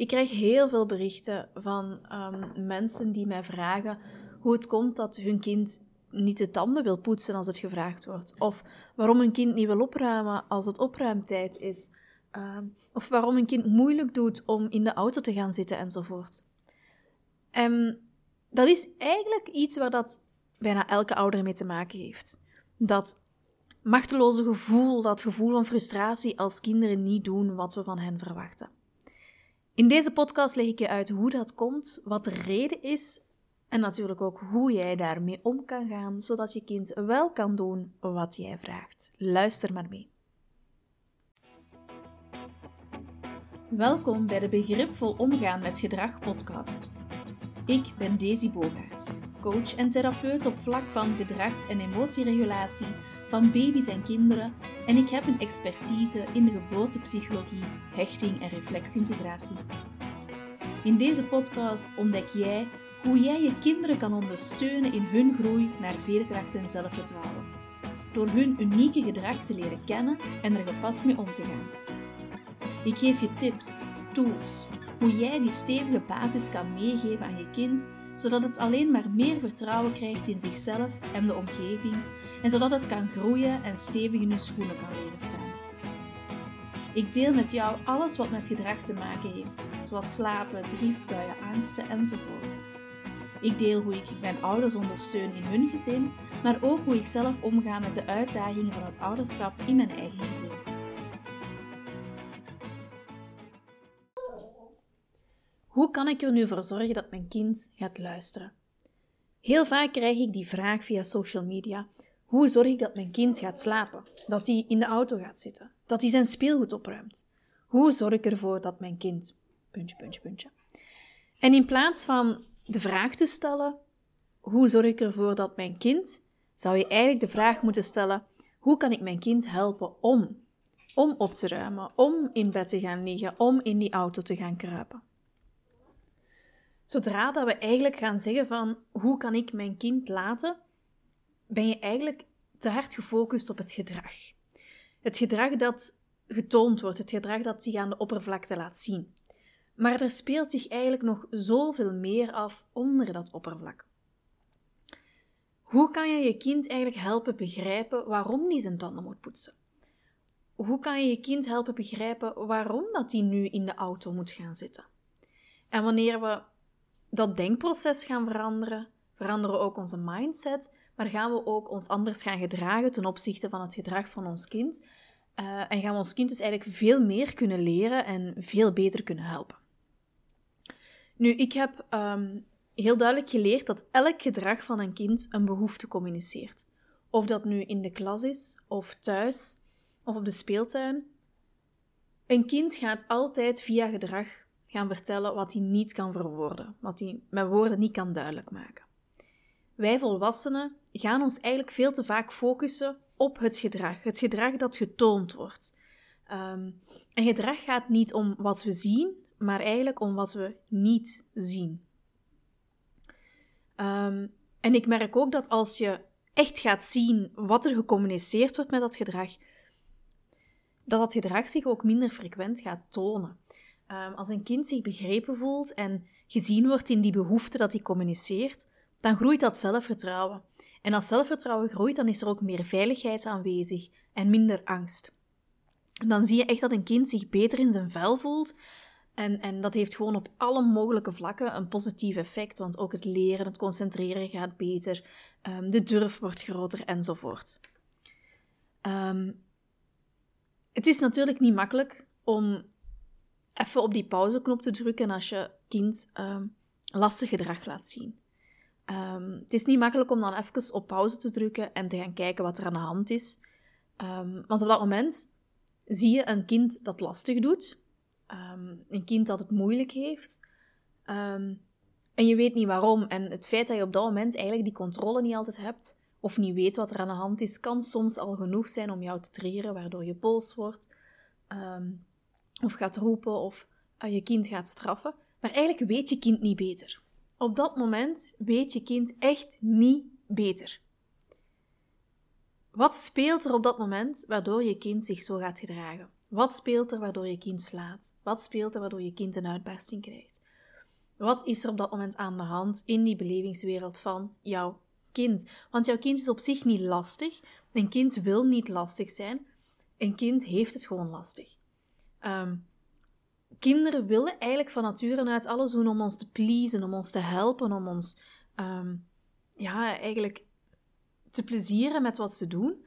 Ik krijg heel veel berichten van ehm, mensen die mij vragen hoe het komt dat hun kind niet de tanden wil poetsen als het gevraagd wordt. Of waarom een kind niet wil opruimen als het opruimtijd is. Ehm, of waarom een kind moeilijk doet om in de auto te gaan zitten enzovoort. En dat is eigenlijk iets waar dat bijna elke ouder mee te maken heeft. Dat machteloze gevoel, dat gevoel van frustratie als kinderen niet doen wat we van hen verwachten. In deze podcast leg ik je uit hoe dat komt, wat de reden is en natuurlijk ook hoe jij daarmee om kan gaan, zodat je kind wel kan doen wat jij vraagt. Luister maar mee. Welkom bij de Begripvol Omgaan met Gedrag podcast. Ik ben Daisy Bogaerts, coach en therapeut op vlak van gedrags- en emotieregulatie van baby's en kinderen en ik heb een expertise in de geboortepsychologie, hechting en reflexintegratie. In deze podcast ontdek jij hoe jij je kinderen kan ondersteunen in hun groei naar veerkracht en zelfvertrouwen. Door hun unieke gedrag te leren kennen en er gepast mee om te gaan. Ik geef je tips, tools, hoe jij die stevige basis kan meegeven aan je kind, zodat het alleen maar meer vertrouwen krijgt in zichzelf en de omgeving, en zodat het kan groeien en stevig in hun schoenen kan leren staan. Ik deel met jou alles wat met gedrag te maken heeft, zoals slapen, driefbuien, angsten enzovoort. Ik deel hoe ik mijn ouders ondersteun in hun gezin, maar ook hoe ik zelf omga met de uitdagingen van het ouderschap in mijn eigen gezin. Hoe kan ik er nu voor zorgen dat mijn kind gaat luisteren? Heel vaak krijg ik die vraag via social media. Hoe zorg ik dat mijn kind gaat slapen? Dat hij in de auto gaat zitten? Dat hij zijn speelgoed opruimt? Hoe zorg ik ervoor dat mijn kind... Puntje, puntje, puntje. En in plaats van de vraag te stellen: hoe zorg ik ervoor dat mijn kind, zou je eigenlijk de vraag moeten stellen: hoe kan ik mijn kind helpen om? Om op te ruimen, om in bed te gaan liggen, om in die auto te gaan kruipen. Zodra dat we eigenlijk gaan zeggen van hoe kan ik mijn kind laten, ben je eigenlijk te hard gefocust op het gedrag. Het gedrag dat getoond wordt, het gedrag dat zich aan de oppervlakte laat zien. Maar er speelt zich eigenlijk nog zoveel meer af onder dat oppervlak. Hoe kan je je kind eigenlijk helpen begrijpen waarom hij zijn tanden moet poetsen? Hoe kan je je kind helpen begrijpen waarom dat hij nu in de auto moet gaan zitten? En wanneer we dat denkproces gaan veranderen, veranderen we ook onze mindset, maar gaan we ook ons anders gaan gedragen ten opzichte van het gedrag van ons kind. Uh, en gaan we ons kind dus eigenlijk veel meer kunnen leren en veel beter kunnen helpen. Nu, ik heb um, heel duidelijk geleerd dat elk gedrag van een kind een behoefte communiceert. Of dat nu in de klas is, of thuis, of op de speeltuin. Een kind gaat altijd via gedrag gaan vertellen wat hij niet kan verwoorden, wat hij met woorden niet kan duidelijk maken. Wij volwassenen gaan ons eigenlijk veel te vaak focussen op het gedrag, het gedrag dat getoond wordt. Um, en gedrag gaat niet om wat we zien, maar eigenlijk om wat we niet zien. Um, en ik merk ook dat als je echt gaat zien wat er gecommuniceerd wordt met dat gedrag, dat dat gedrag zich ook minder frequent gaat tonen. Um, als een kind zich begrepen voelt en gezien wordt in die behoefte dat hij communiceert, dan groeit dat zelfvertrouwen. En als zelfvertrouwen groeit, dan is er ook meer veiligheid aanwezig en minder angst. dan zie je echt dat een kind zich beter in zijn vel voelt, en, en dat heeft gewoon op alle mogelijke vlakken een positief effect, want ook het leren, het concentreren gaat beter, um, de durf wordt groter enzovoort. Um, het is natuurlijk niet makkelijk om even op die pauzeknop te drukken als je kind um, lastig gedrag laat zien. Het is niet makkelijk om dan even op pauze te drukken en te gaan kijken wat er aan de hand is. want op dat moment zie je een kind dat lastig doet, Ehm, een kind dat het moeilijk heeft. Ehm, en je weet niet waarom. En het feit dat je op dat moment eigenlijk die controle niet altijd hebt, of niet weet wat er aan de hand is, kan soms al genoeg zijn om jou te triggeren, waardoor je boos wordt, ehm, of gaat roepen, of uh, je kind gaat straffen. Maar eigenlijk weet je kind niet beter. Op dat moment weet je kind echt niet beter. Wat speelt er op dat moment waardoor je kind zich zo gaat gedragen? Wat speelt er waardoor je kind slaat? Wat speelt er waardoor je kind een uitbarsting krijgt? Wat is er op dat moment aan de hand in die belevingswereld van jouw kind? Want jouw kind is op zich niet lastig. Een kind wil niet lastig zijn. Een kind heeft het gewoon lastig. Ehm, kinderen willen eigenlijk van nature uit alles doen om ons te pleasen, om ons te helpen, om ons ehm, ja, eigenlijk te plezieren met wat ze doen.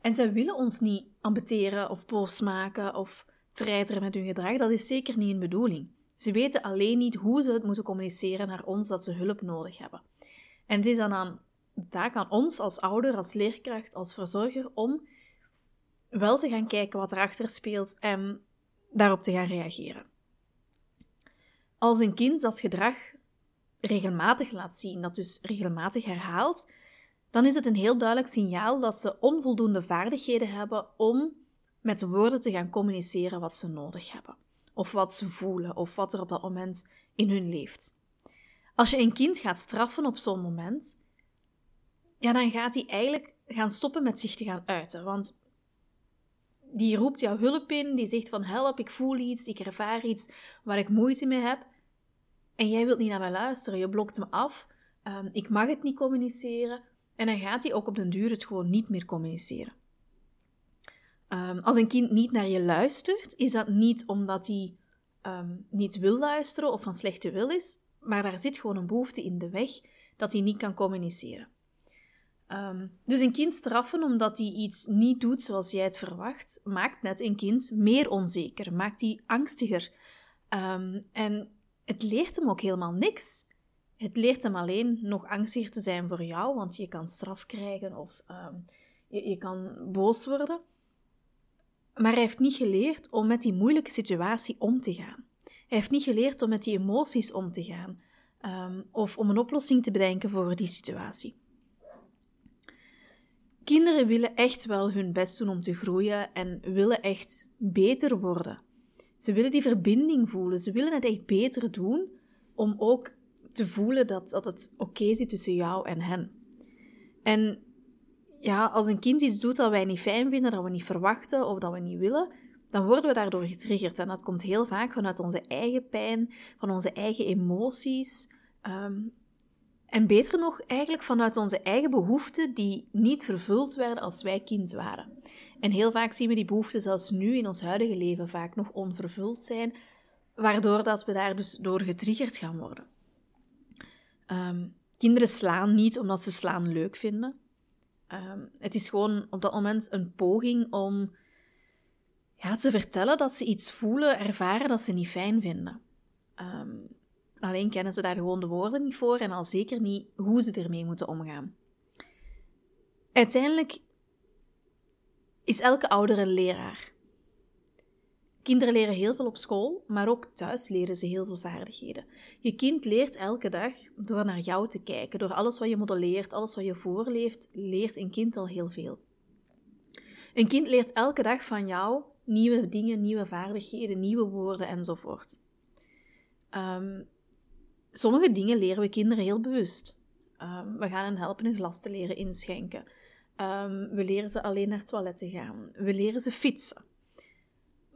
En zij willen ons niet ambeteren of boos maken of treiteren met hun gedrag. Dat is zeker niet een bedoeling. Ze weten alleen niet hoe ze het moeten communiceren naar ons dat ze hulp nodig hebben. En het is dan aan de taak aan ons als ouder, als leerkracht, als verzorger om wel te gaan kijken wat erachter speelt en daarop te gaan reageren. Als een kind dat gedrag regelmatig laat zien, dat dus regelmatig herhaalt, dan is het een heel duidelijk signaal dat ze onvoldoende vaardigheden hebben om met woorden te gaan communiceren wat ze nodig hebben, of wat ze voelen, of wat er op dat moment in hun leeft. Als je een kind gaat straffen op zo'n moment, ja, dan gaat hij eigenlijk gaan stoppen met zich te gaan uiten. Want die roept jouw hulp in, die zegt van help, ik voel iets, ik ervaar iets waar ik moeite mee heb. En jij wilt niet naar mij luisteren, je blokt me af, um, ik mag het niet communiceren. En dan gaat hij ook op den duur het gewoon niet meer communiceren. Um, als een kind niet naar je luistert, is dat niet omdat hij um, niet wil luisteren of van slechte wil is, maar daar zit gewoon een behoefte in de weg dat hij niet kan communiceren. Um, dus een kind straffen omdat hij iets niet doet zoals jij het verwacht, maakt net een kind meer onzeker, maakt hij angstiger. Um, en het leert hem ook helemaal niks. Het leert hem alleen nog angstiger te zijn voor jou, want je kan straf krijgen of um, je, je kan boos worden. Maar hij heeft niet geleerd om met die moeilijke situatie om te gaan. Hij heeft niet geleerd om met die emoties om te gaan of om een oplossing te bedenken voor die situatie. Kinderen willen echt wel hun best doen om te groeien en willen echt beter worden. Ze willen die verbinding voelen. Ze willen het echt beter doen om ook te voelen dat, dat het oké zit tussen jou en hen. En ja, als een kind iets doet dat wij niet fijn vinden, dat we niet verwachten of dat we niet willen, dan worden we daardoor getriggerd. En dat komt heel vaak vanuit onze eigen pijn, van onze eigen emoties. Um, en beter nog, eigenlijk vanuit onze eigen behoeften die niet vervuld werden als wij kind waren. En heel vaak zien we die behoeften zelfs nu in ons huidige leven vaak nog onvervuld zijn, waardoor dat we daar dus door getriggerd gaan worden. Um, kinderen slaan niet omdat ze slaan leuk vinden. Um, het is gewoon op dat moment een poging om ja, te vertellen dat ze iets voelen, ervaren dat ze niet fijn vinden. Um, Alleen kennen ze daar gewoon de woorden niet voor en al zeker niet hoe ze ermee moeten omgaan. Uiteindelijk is elke ouder een leraar. Kinderen leren heel veel op school, maar ook thuis leren ze heel veel vaardigheden. Je kind leert elke dag door naar jou te kijken, door alles wat je modelleert, alles wat je voorleeft, leert een kind al heel veel. Een kind leert elke dag van jou nieuwe dingen, nieuwe vaardigheden, nieuwe woorden enzovoort. Um, sommige dingen leren we kinderen heel bewust. Um, we gaan hen helpen een glas te leren inschenken. Um, we leren ze alleen naar het toilet te gaan. We leren ze fietsen.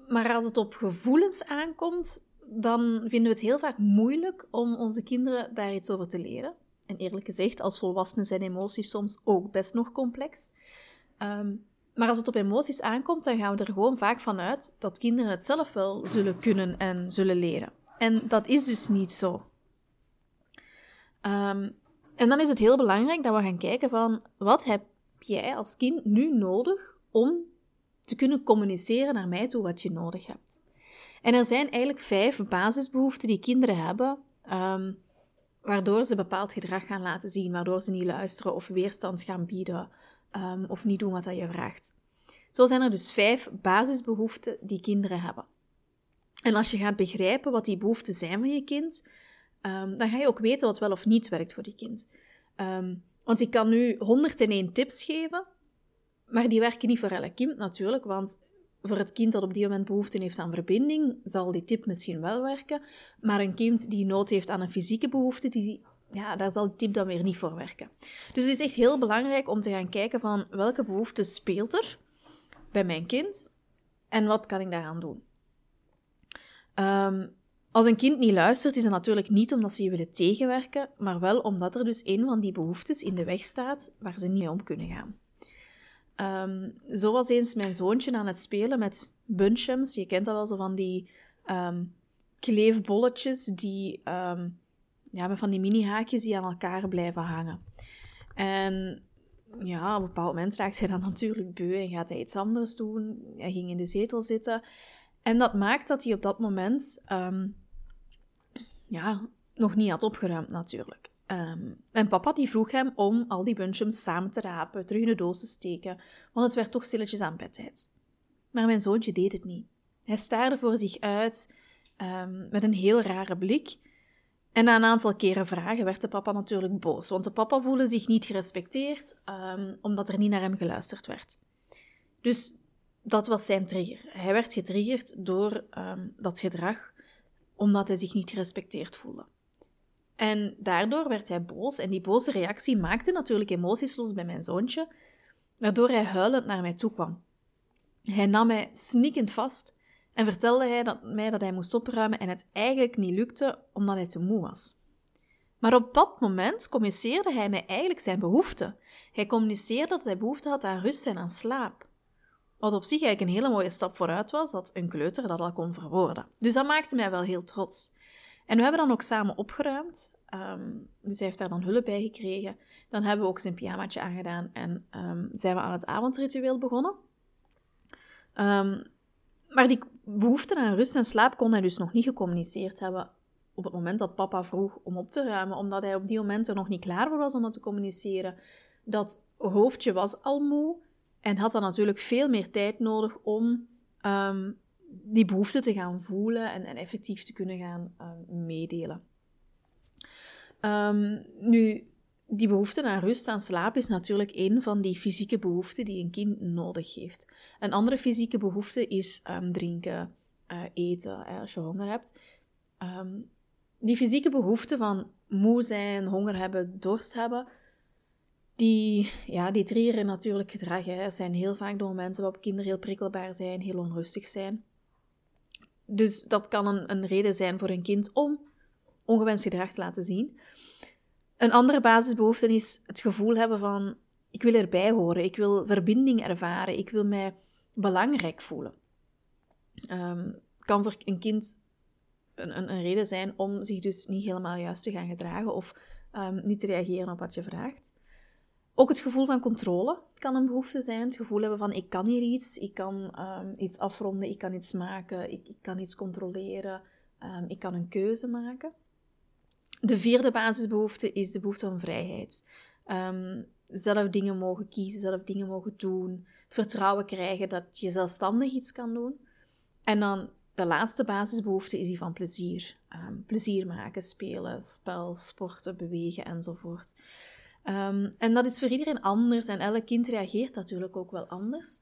Maar als het op gevoelens aankomt, dan vinden we het heel vaak moeilijk om onze kinderen daar iets over te leren. En eerlijk gezegd, als volwassenen zijn emoties soms ook best nog complex. Um, maar als het op emoties aankomt, dan gaan we er gewoon vaak van uit dat kinderen het zelf wel zullen kunnen en zullen leren. En dat is dus niet zo. Um, en dan is het heel belangrijk dat we gaan kijken van wat heb jij als kind nu nodig om te kunnen communiceren naar mij toe wat je nodig hebt. En er zijn eigenlijk vijf basisbehoeften die kinderen hebben, um, waardoor ze bepaald gedrag gaan laten zien, waardoor ze niet luisteren of weerstand gaan bieden um, of niet doen wat je vraagt. Zo zijn er dus vijf basisbehoeften die kinderen hebben. En als je gaat begrijpen wat die behoeften zijn van je kind, um, dan ga je ook weten wat wel of niet werkt voor je kind. Um, want ik kan nu 101 tips geven, maar die werken niet voor elk kind natuurlijk, want voor het kind dat op die moment behoefte heeft aan verbinding, zal die tip misschien wel werken, maar een kind die nood heeft aan een fysieke behoefte, die, ja, daar zal die tip dan weer niet voor werken. Dus het is echt heel belangrijk om te gaan kijken van welke behoefte speelt er bij mijn kind En wat kan ik daaraan doen? Um, als een kind niet luistert, is dat natuurlijk niet omdat ze je willen tegenwerken, maar wel omdat er dus een van die behoeftes in de weg staat waar ze niet mee om kunnen gaan. Um, zo was eens mijn zoontje aan het spelen met bunchems. Je kent dat wel, zo van die um, kleefbolletjes die um, ja, van die mini-haakjes die aan elkaar blijven hangen. En ja, op een bepaald moment raakt hij dan natuurlijk beu en gaat hij iets anders doen. Hij ging in de zetel zitten. En dat maakt dat hij op dat moment ja, nog niet had opgeruimd natuurlijk. Um, en papa die vroeg hem om al die bunchums samen te rapen, terug in de doos te steken, want het werd toch stilletjes aan bedtijd. Maar mijn zoontje deed het niet. Hij staarde voor zich uit um, met een heel rare blik. En na een aantal keren vragen werd de papa natuurlijk boos, want de papa voelde zich niet gerespecteerd, um, omdat er niet naar hem geluisterd werd. Dus dat was zijn trigger. Hij werd getriggerd door dat gedrag, omdat hij zich niet gerespecteerd voelde. En daardoor werd hij boos en die boze reactie maakte natuurlijk emoties los bij mijn zoontje, waardoor hij huilend naar mij toe kwam. Hij nam mij snikkend vast en vertelde hij dat, mij dat hij moest opruimen en het eigenlijk niet lukte omdat hij te moe was. Maar op dat moment communiceerde hij mij eigenlijk zijn behoefte. Hij communiceerde dat hij behoefte had aan rust en aan slaap. Wat op zich eigenlijk een hele mooie stap vooruit was, dat een kleuter dat al kon verwoorden. Dus dat maakte mij wel heel trots. En we hebben dan ook samen opgeruimd. Um, dus hij heeft daar dan hulp bij gekregen. Dan hebben we ook zijn pyjamaatje aangedaan en um, zijn we aan het avondritueel begonnen. Um, maar die behoefte aan rust en slaap kon hij dus nog niet gecommuniceerd hebben op het moment dat papa vroeg om op te ruimen, omdat hij op die moment er nog niet klaar voor was om dat te communiceren. Dat hoofdje was al moe en had dan natuurlijk veel meer tijd nodig om um, die behoefte te gaan voelen en, en effectief te kunnen gaan um, meedelen. Um, nu, die behoefte aan rust, aan slaap, is natuurlijk een van die fysieke behoeften die een kind nodig heeft. Een andere fysieke behoefte is drinken, uh, eten, als je honger hebt. Die fysieke behoefte van moe zijn, honger hebben, dorst hebben, die, ja, die triggeren natuurlijk gedrag. Hè. Zijn heel vaak de momenten waarop kinderen heel prikkelbaar zijn, heel onrustig zijn. Dus dat kan een, een reden zijn voor een kind om ongewenst gedrag te laten zien. Een andere basisbehoefte is het gevoel hebben van ik wil erbij horen, ik wil verbinding ervaren, ik wil mij belangrijk voelen. Um, kan voor een kind een, een, een, reden zijn om zich dus niet helemaal juist te gaan gedragen of um, niet te reageren op wat je vraagt. Ook het gevoel van controle kan een behoefte zijn. Het gevoel hebben van ik kan hier iets, ik kan um, iets afronden, ik kan iets maken, ik, ik kan iets controleren, ik kan een keuze maken. De vierde basisbehoefte is de behoefte aan vrijheid. Um, zelf dingen mogen kiezen, zelf dingen mogen doen. Het vertrouwen krijgen dat je zelfstandig iets kan doen. En dan de laatste basisbehoefte is die van plezier. Plezier maken, spelen, spel, sporten, bewegen enzovoort. Um, en dat is voor iedereen anders en elk kind reageert natuurlijk ook wel anders.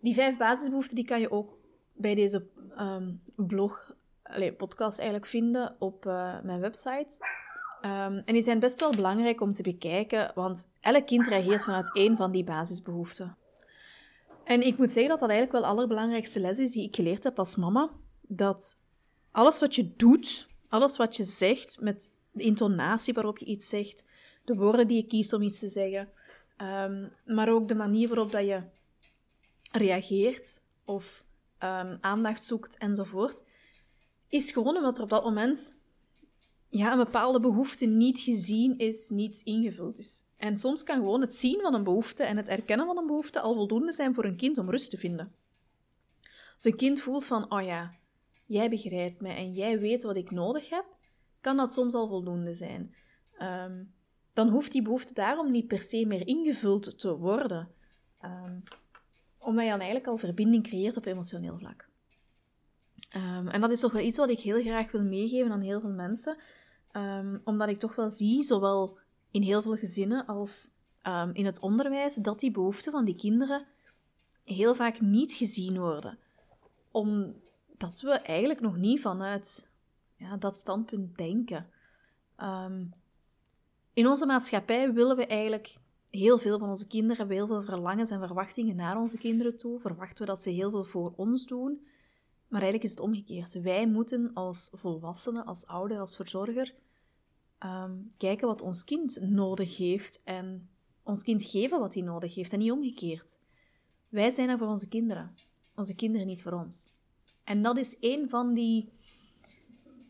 die vijf basisbehoeften die kan je ook bij deze blog allee, podcast eigenlijk vinden op uh, mijn website. En die zijn best wel belangrijk om te bekijken, want elk kind reageert vanuit één van die basisbehoeften. En ik moet zeggen dat dat eigenlijk wel de allerbelangrijkste les is die ik geleerd heb als mama. Dat alles wat je doet, alles wat je zegt, met de intonatie waarop je iets zegt, de woorden die je kiest om iets te zeggen, um, maar ook de manier waarop dat je reageert of um, aandacht zoekt enzovoort, is gewoon omdat er op dat moment ja, een bepaalde behoefte niet gezien is, niet ingevuld is. En soms kan gewoon het zien van een behoefte en het erkennen van een behoefte al voldoende zijn voor een kind om rust te vinden. Als een kind voelt van, oh ja, jij begrijpt mij en jij weet wat ik nodig heb, kan dat soms al voldoende zijn. Um, dan hoeft die behoefte daarom niet per se meer ingevuld te worden. Um, omdat je dan eigenlijk al verbinding creëert op emotioneel vlak. Um, en dat is toch wel iets wat ik heel graag wil meegeven aan heel veel mensen. Omdat ik toch wel zie, zowel in heel veel gezinnen als in het onderwijs, dat die behoeften van die kinderen heel vaak niet gezien worden. Omdat we eigenlijk nog niet vanuit ja, dat standpunt denken. in onze maatschappij willen we eigenlijk heel veel van onze kinderen heel veel verlangens en verwachtingen naar onze kinderen toe. Verwachten we dat ze heel veel voor ons doen. Maar eigenlijk is het omgekeerd. Wij moeten als volwassenen, als ouder, als verzorger ehm, kijken wat ons kind nodig heeft en ons kind geven wat hij nodig heeft en niet omgekeerd. Wij zijn er voor onze kinderen, onze kinderen niet voor ons. En dat is een van die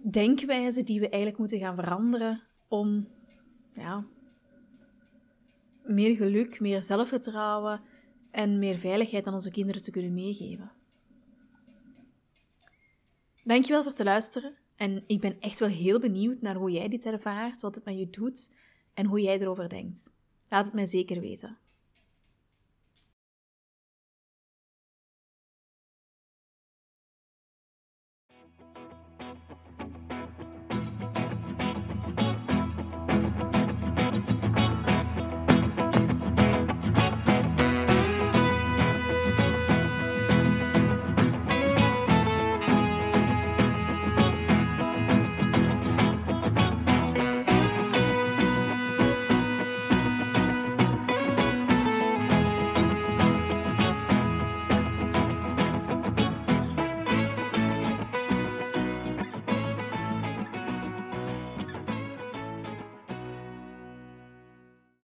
denkwijzen die we eigenlijk moeten gaan veranderen om ja, meer geluk, meer zelfvertrouwen en meer veiligheid aan onze kinderen te kunnen meegeven. Dankjewel voor het luisteren. En ik ben echt wel heel benieuwd naar hoe jij dit ervaart, wat het met je doet en hoe jij erover denkt. Laat het mij zeker weten.